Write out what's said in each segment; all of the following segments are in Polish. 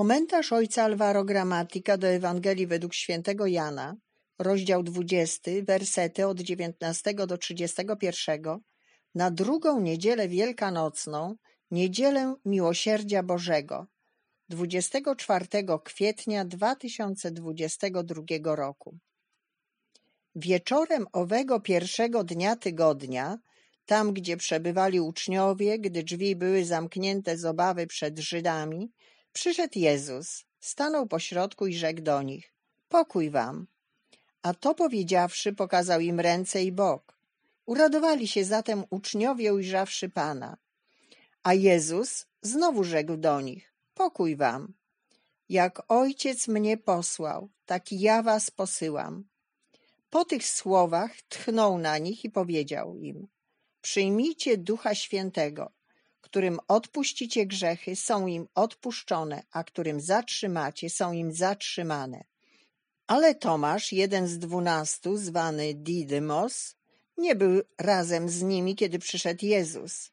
Komentarz ojca Alvaro Gramatika do Ewangelii według świętego Jana, rozdział 20, wersety od 19 do 31, na drugą niedzielę wielkanocną, niedzielę Miłosierdzia Bożego, 24 kwietnia 2022 roku. Wieczorem owego pierwszego dnia tygodnia, tam gdzie przebywali uczniowie, gdy drzwi były zamknięte z obawy przed Żydami, przyszedł Jezus, stanął pośrodku i rzekł do nich: Pokój wam. A to powiedziawszy, pokazał im ręce i bok. Uradowali się zatem uczniowie, ujrzawszy Pana. A Jezus znowu rzekł do nich: Pokój wam. Jak ojciec mnie posłał, tak ja was posyłam. Po tych słowach tchnął na nich i powiedział im: Przyjmijcie Ducha Świętego, którym odpuścicie grzechy, są im odpuszczone, a którym zatrzymacie, są im zatrzymane. Ale Tomasz, jeden z dwunastu, zwany Didymos, nie był razem z nimi, kiedy przyszedł Jezus.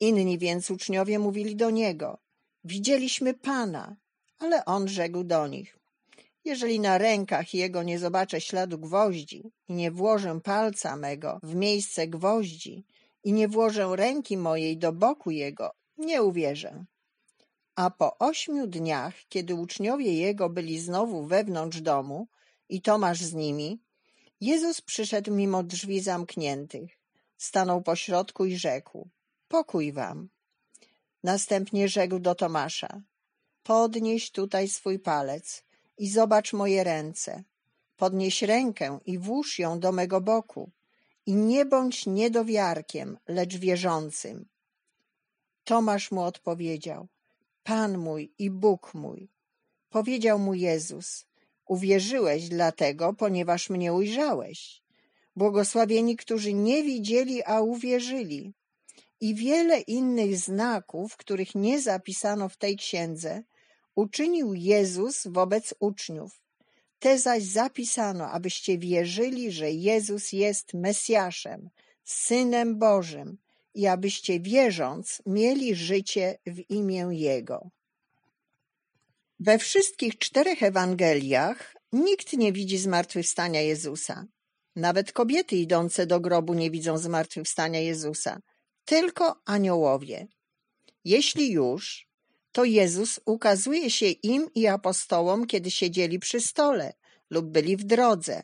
Inni więc uczniowie mówili do niego: Widzieliśmy Pana, ale on rzekł do nich: Jeżeli na rękach jego nie zobaczę śladu gwoździ i nie włożę palca mego w miejsce gwoździ i nie włożę ręki mojej do boku jego, nie uwierzę. A po ośmiu dniach, kiedy uczniowie jego byli znowu wewnątrz domu i Tomasz z nimi, Jezus przyszedł mimo drzwi zamkniętych, stanął pośrodku i rzekł: Pokój wam. Następnie rzekł do Tomasza: Podnieś tutaj swój palec i zobacz moje ręce. Podnieś rękę i włóż ją do mego boku i nie bądź niedowiarkiem, lecz wierzącym. Tomasz mu odpowiedział: Pan mój i Bóg mój. Powiedział mu Jezus: Uwierzyłeś dlatego, ponieważ mnie ujrzałeś. Błogosławieni, którzy nie widzieli, a uwierzyli. I wiele innych znaków, których nie zapisano w tej księdze, uczynił Jezus wobec uczniów. Te zaś zapisano, abyście wierzyli, że Jezus jest Mesjaszem, Synem Bożym i abyście wierząc mieli życie w imię Jego. We wszystkich czterech Ewangeliach nikt nie widzi zmartwychwstania Jezusa. Nawet kobiety idące do grobu nie widzą zmartwychwstania Jezusa, tylko aniołowie. Jeśli już, to Jezus ukazuje się im i apostołom, kiedy siedzieli przy stole lub byli w drodze.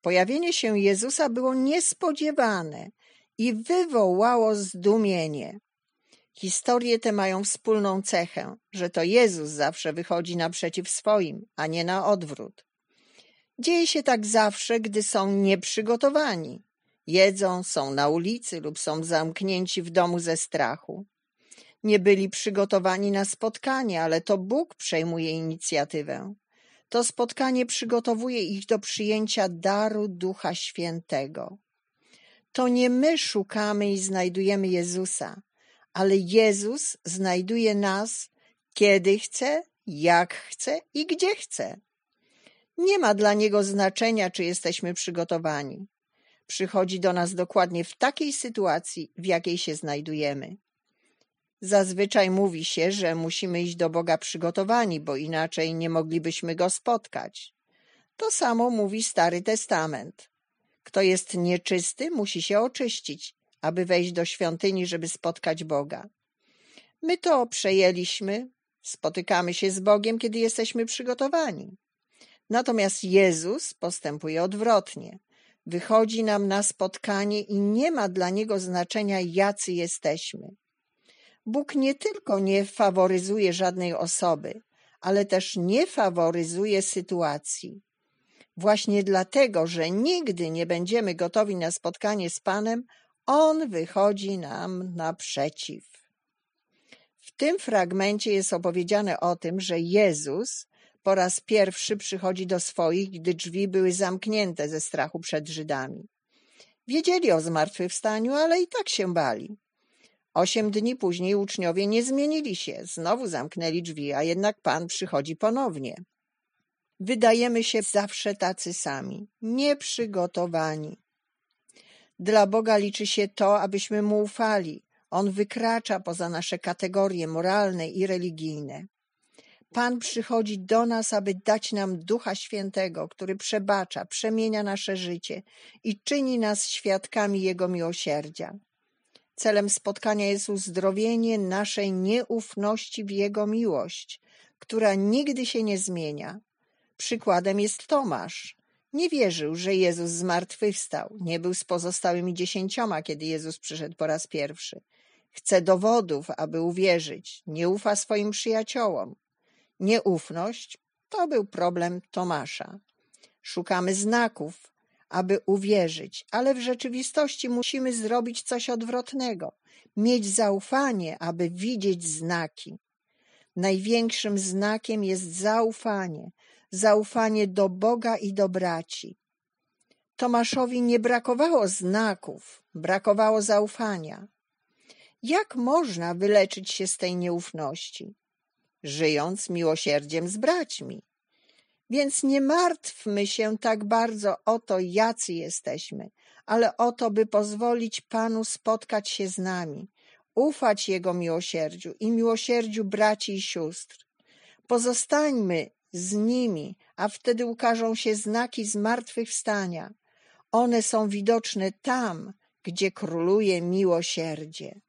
Pojawienie się Jezusa było niespodziewane i wywołało zdumienie. Historie te mają wspólną cechę, że to Jezus zawsze wychodzi naprzeciw swoim, a nie na odwrót. Dzieje się tak zawsze, gdy są nieprzygotowani. Jedzą, są na ulicy lub są zamknięci w domu ze strachu nie byli przygotowani na spotkanie, ale to Bóg przejmuje inicjatywę. To spotkanie przygotowuje ich do przyjęcia daru Ducha Świętego. To nie my szukamy i znajdujemy Jezusa, ale Jezus znajduje nas, kiedy chce, jak chce i gdzie chce. Nie ma dla Niego znaczenia, czy jesteśmy przygotowani. Przychodzi do nas dokładnie w takiej sytuacji, w jakiej się znajdujemy. Zazwyczaj mówi się, że musimy iść do Boga przygotowani, bo inaczej nie moglibyśmy go spotkać. To samo mówi Stary Testament. Kto jest nieczysty, musi się oczyścić, aby wejść do świątyni, żeby spotkać Boga. My to przejęliśmy, spotykamy się z Bogiem, kiedy jesteśmy przygotowani. Natomiast Jezus postępuje odwrotnie. Wychodzi nam na spotkanie i nie ma dla niego znaczenia, jacy jesteśmy. Bóg nie tylko nie faworyzuje żadnej osoby, ale też nie faworyzuje sytuacji. Właśnie dlatego, że nigdy nie będziemy gotowi na spotkanie z Panem, On wychodzi nam naprzeciw. W tym fragmencie jest opowiedziane o tym, że Jezus po raz pierwszy przychodzi do swoich, gdy drzwi były zamknięte ze strachu przed Żydami. Wiedzieli o zmartwychwstaniu, ale i tak się bali. Osiem dni później uczniowie nie zmienili się, znowu zamknęli drzwi, a jednak Pan przychodzi ponownie. Wydajemy się zawsze tacy sami, nieprzygotowani. Dla Boga liczy się to, abyśmy Mu ufali. On wykracza poza nasze kategorie moralne i religijne. Pan przychodzi do nas, aby dać nam Ducha Świętego, który przebacza, przemienia nasze życie i czyni nas świadkami Jego miłosierdzia. Celem spotkania jest uzdrowienie naszej nieufności w Jego miłość, która nigdy się nie zmienia. Przykładem jest Tomasz. Nie wierzył, że Jezus zmartwychwstał. Nie był z pozostałymi dziesięcioma, kiedy Jezus przyszedł po raz pierwszy. Chce dowodów, aby uwierzyć. Nie ufa swoim przyjaciołom. Nieufność to był problem Tomasza. Szukamy znaków, aby uwierzyć, ale w rzeczywistości musimy zrobić coś odwrotnego. Mieć zaufanie, aby widzieć znaki. Największym znakiem jest zaufanie, zaufanie do Boga i do braci. Tomaszowi nie brakowało znaków, brakowało zaufania. Jak można wyleczyć się z tej nieufności? Żyjąc miłosierdziem z braćmi. Więc nie martwmy się tak bardzo o to, jacy jesteśmy, ale o to, by pozwolić Panu spotkać się z nami, ufać Jego miłosierdziu i miłosierdziu braci i sióstr. Pozostańmy z nimi, a wtedy ukażą się znaki zmartwychwstania. One są widoczne tam, gdzie króluje miłosierdzie.